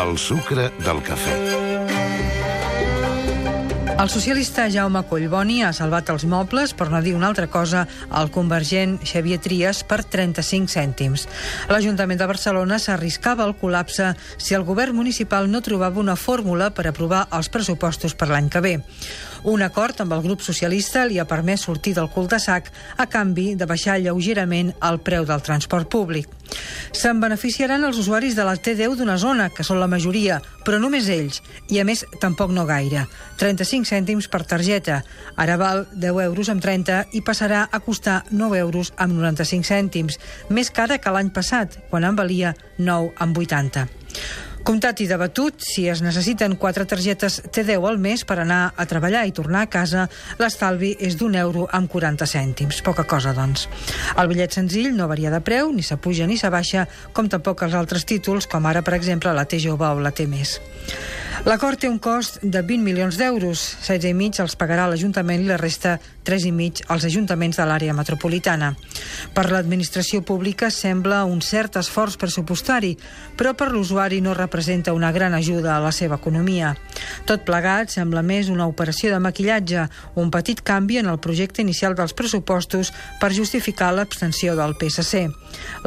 El sucre del cafè. El socialista Jaume Collboni ha salvat els mobles, per no dir una altra cosa, al convergent Xavier Trias per 35 cèntims. L'Ajuntament de Barcelona s'arriscava al col·lapse si el govern municipal no trobava una fórmula per aprovar els pressupostos per l'any que ve. Un acord amb el grup socialista li ha permès sortir del cul de sac a canvi de baixar lleugerament el preu del transport públic. Se'n beneficiaran els usuaris de la T10 d'una zona, que són la majoria, però només ells, i a més tampoc no gaire. 35 cèntims per targeta. Ara val 10 euros amb 30 i passarà a costar 9 euros amb 95 cèntims, més cara que l'any passat, quan en valia 9 amb 80. Comptat i debatut, si es necessiten quatre targetes T10 al mes per anar a treballar i tornar a casa, l'estalvi és d'un euro amb 40 cèntims. Poca cosa, doncs. El bitllet senzill no varia de preu, ni s'apuja ni s'abaixa, com tampoc els altres títols, com ara, per exemple, la T jove o la T més. L'acord té un cost de 20 milions d'euros, 16 i mig els pagarà l'Ajuntament i la resta 3 i mig als ajuntaments de l'àrea metropolitana. Per l'administració pública sembla un cert esforç pressupostari, però per l'usuari no representa una gran ajuda a la seva economia. Tot plegat sembla més una operació de maquillatge, un petit canvi en el projecte inicial dels pressupostos per justificar l'abstenció del PSC.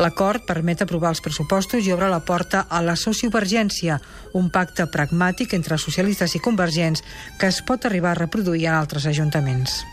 L'acord permet aprovar els pressupostos i obre la porta a la sociovergència, un pacte pragmàtic entre socialistes i convergents que es pot arribar a reproduir en altres ajuntaments.